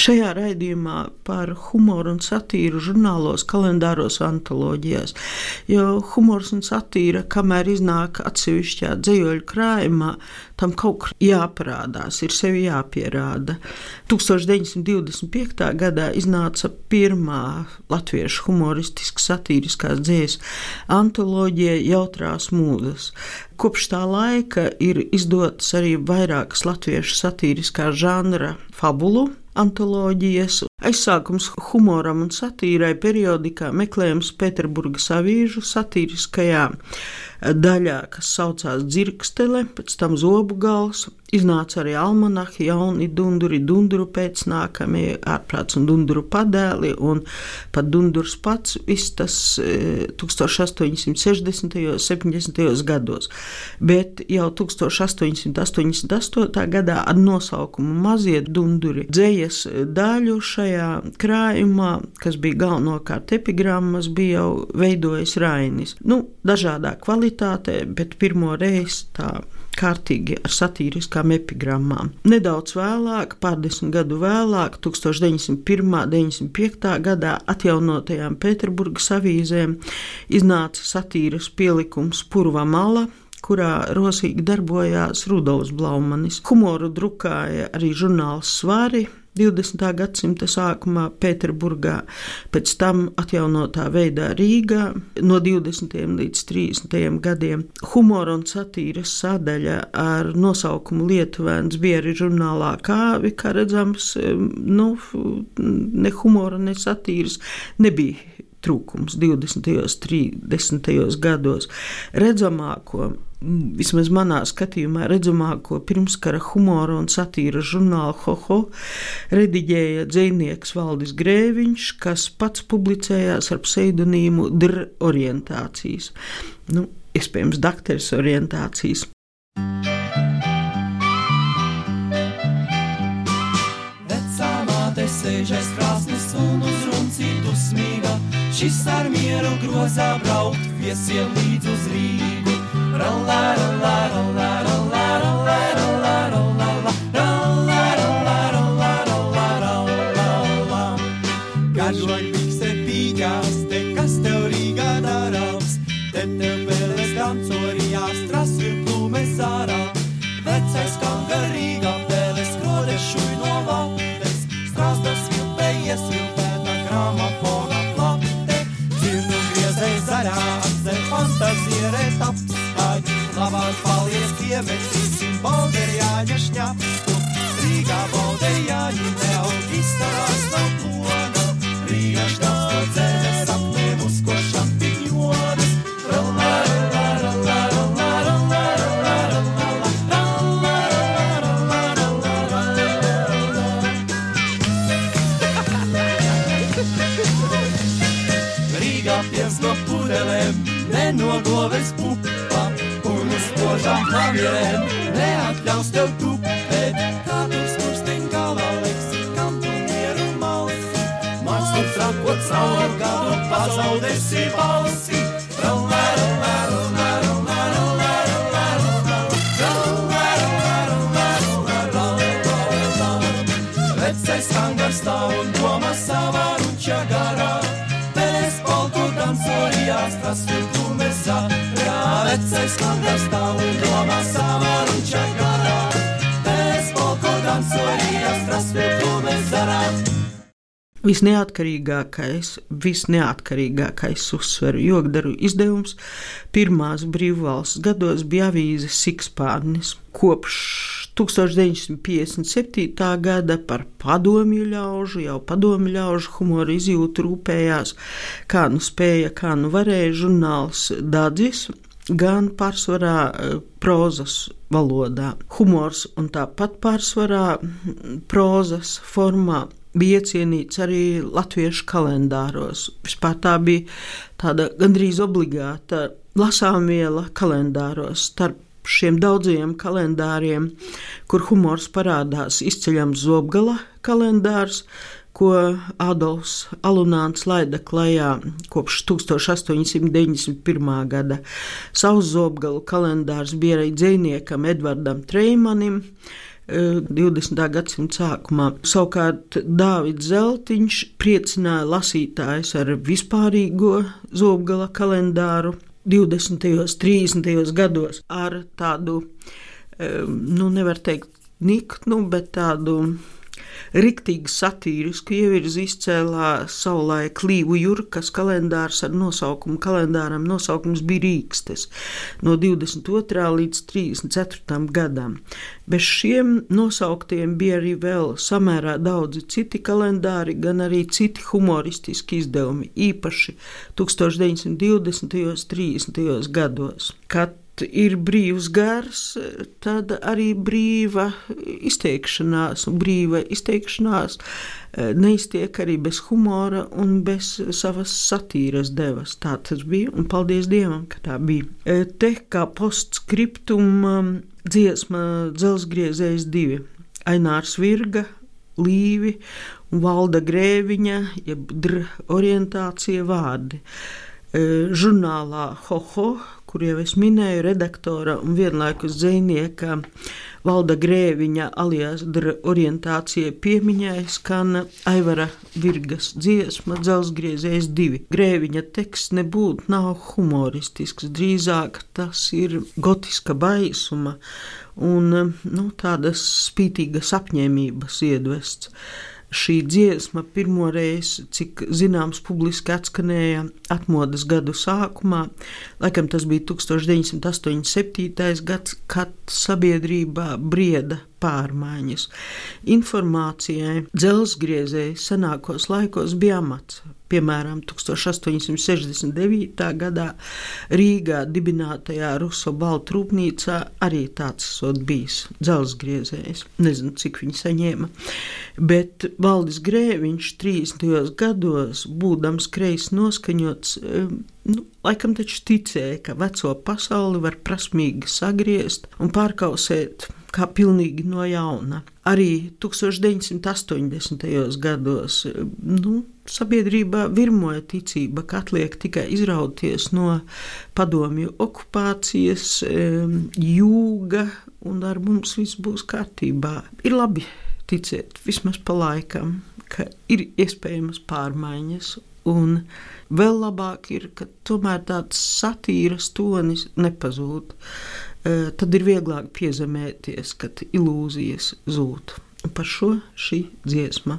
Šajā raidījumā par humoru un satīru žurnālos, kalendāros, antoloģijās. Jo humors un satīra, kamēr iznāk atsevišķā dzīvoļu krājumā, tam kaut kur jāparādās, ir sevi jāpierāda. 1925. gadā iznāca pirmā latviešu humoristiskā satīriskās dzīslas antoloģija Jautrās mūzes. Kopš tā laika ir izdotas arī vairākas latviešu satīriskā žanra fabulu antoloģijas. Aizsākums humoram un satīrai periodikā meklējams Pēterburgas avīžu satīriskajā daļā, kas saucās Dzirkstele, pēc tam Zobu gals, Iznāca arī almanahi, jauni dunduri, dunduru pēcnākamie, ārprāts un dunduru padēli, un pat dundurs pats, viss tas 1860. un 70. gados. Bet jau 1888. gadā ar nosaukumu Mazie dunduri dzējas daļu šajā krājumā, kas bija galvenokārt epigrammas, bija jau veidojis Rainis. Nu, dažādā kvalitātē, bet pirmo reizi tā kārtīgi ar satīriskām epigrammām. Nedaudz vēlāk, pārdesmit gadu vēlāk, 1901. un 1995. gadā atjaunotajām Pēterburgas avīzēm iznāca satīras pielikums Purva mala, kurā rosīgi darbojās Rudolfs Blaumanis. Humoru drukāja arī žurnāls Svari, 20. gadsimta sākumā Pēterburgā, pēc tam atjaunotā veidā Rīgā no 20. līdz 30. gadiem. Humora un satīras sadaļa ar nosaukumu Lietuvēns bija arī žurnālā Kāvi, kā redzams, nu, ne humora, ne satīras nebija trūkums 20. un 30. gados. Redzamāko vismaz manā skatījumā, redzamāko pirmskara humora un satīra žurnālu Hoho rediģēja dzinieks Valdis Grēviņš, kas pats publicējās ar pseidonīmu Dr. orientācijas. Nu, iespējams, dakteris orientācijas. Krāsnes un uz runcītu smīga, šis ar mieru grozā braukt viesiem līdz uz Rīgu. Garšoļ paliec piemetīsim balderjāņa šņapstu. Rīgā balderjāņi neaug izstāvās nav plona. Rīgā šņapstu dzēne sapnēm uz ko šampiņonas. Rīgā piens no pudelēm, ne no goves spožām klavierēm neatļaus tev tupēt, kā tu skursteņ galvā liksi, kam tu mieru malsi. Mans tu trakot cauri gadu pazaudēsi balsi. Vecais hangars stāv un doma savā ruča garā, Pēles polku dansorijās, tas ir tumesā vecais klangas stāv Visneatkarīgākais, visneatkarīgākais uzsveru jogdaru izdevums pirmās brīvvalsts gados bija avīze Sikspārnis. Kopš 1957. gada par padomju ļaužu, jau padomju ļaužu humoru izjūtu rūpējās, kā nu spēja, kā nu varēja žurnāls Dadzis gan pārsvarā eh, prozas valodā. Humors un tāpat pārsvarā prozas formā bija iecienīts arī latviešu kalendāros. Vispār tā bija tāda gandrīz obligāta lasāmviela kalendāros starp šiem daudziem kalendāriem, kur humors parādās izceļams Zobgala kalendārs, ko Adolfs Alunāns laida klajā kopš 1891. gada. Savs Zobgalu kalendārs bija arī dzēniekam Edvardam Treimanim. 20. Eh, gadsimta sākumā. Savukārt Dārvids Zeltiņš priecināja lasītājus ar vispārīgo zobgala kalendāru 20. un 30. gados ar tādu, eh, nu, nevar teikt, niknu, bet tādu riktīgi satīrisku ievirzi izcēlā savulaik Līvu Jurkas kalendārs ar nosaukumu kalendāram. Nosaukums bija Rīkstes no 22. līdz 34. gadam. Bez šiem nosauktiem bija arī vēl samērā daudzi citi kalendāri, gan arī citi humoristiski izdevumi, īpaši 1920. un 30. gados. Kad ir brīvs gars, tad arī brīva izteikšanās, un brīva izteikšanās eh, neiztiek arī bez humora un bez savas satīras devas. Tā tas bija, un paldies Dievam, ka tā bija. Eh, te kā postskriptum um, dziesma Dzelsgriezējs divi - Ainārs Virga, Līvi un Valda Grēviņa, jeb orientācija vārdi. Eh, žurnālā Hoho, kur jau es minēju, redaktora un vienlaikus dzinieka Valda Grēviņa alias orientācija piemiņai skan Aivara Virgas dziesma Dzelsgriezējs divi. Grēviņa teksts nebūtu nav humoristisks, drīzāk tas ir gotiska baisuma un nu, tādas spītīgas apņēmības iedvests šī dziesma pirmoreiz, cik zināms, publiski atskanēja atmodas gadu sākumā. Laikam tas bija 1987. gads, kad sabiedrībā brieda pārmaiņas. Informācijai dzelzgriezēji senākos laikos bija amats. Piemēram, 1869. gadā Rīgā dibinātajā Ruso baltu rūpnīcā arī tāds esot bijis dzelzgriezējs. Nezinu, cik viņi saņēma. Bet Valdis Grēviņš 30. gados, būdams kreis noskaņots, nu, laikam taču ticēja, ka veco pasauli var prasmīgi sagriezt un pārkausēt kā pilnīgi no jauna. Arī 1980. gados nu, sabiedrībā virmoja ticība, ka atliek tikai izrauties no padomju okupācijas, jūga, un ar mums viss būs kārtībā. Ir labi ticēt vismaz pa laikam, ka ir iespējamas pārmaiņas. Un vēl labāk ir, ka tomēr tāds satīras tonis nepazūd. Eh, tad ir vieglāk piezemēties, kad ilūzijas zūd. Par šo šī dziesma.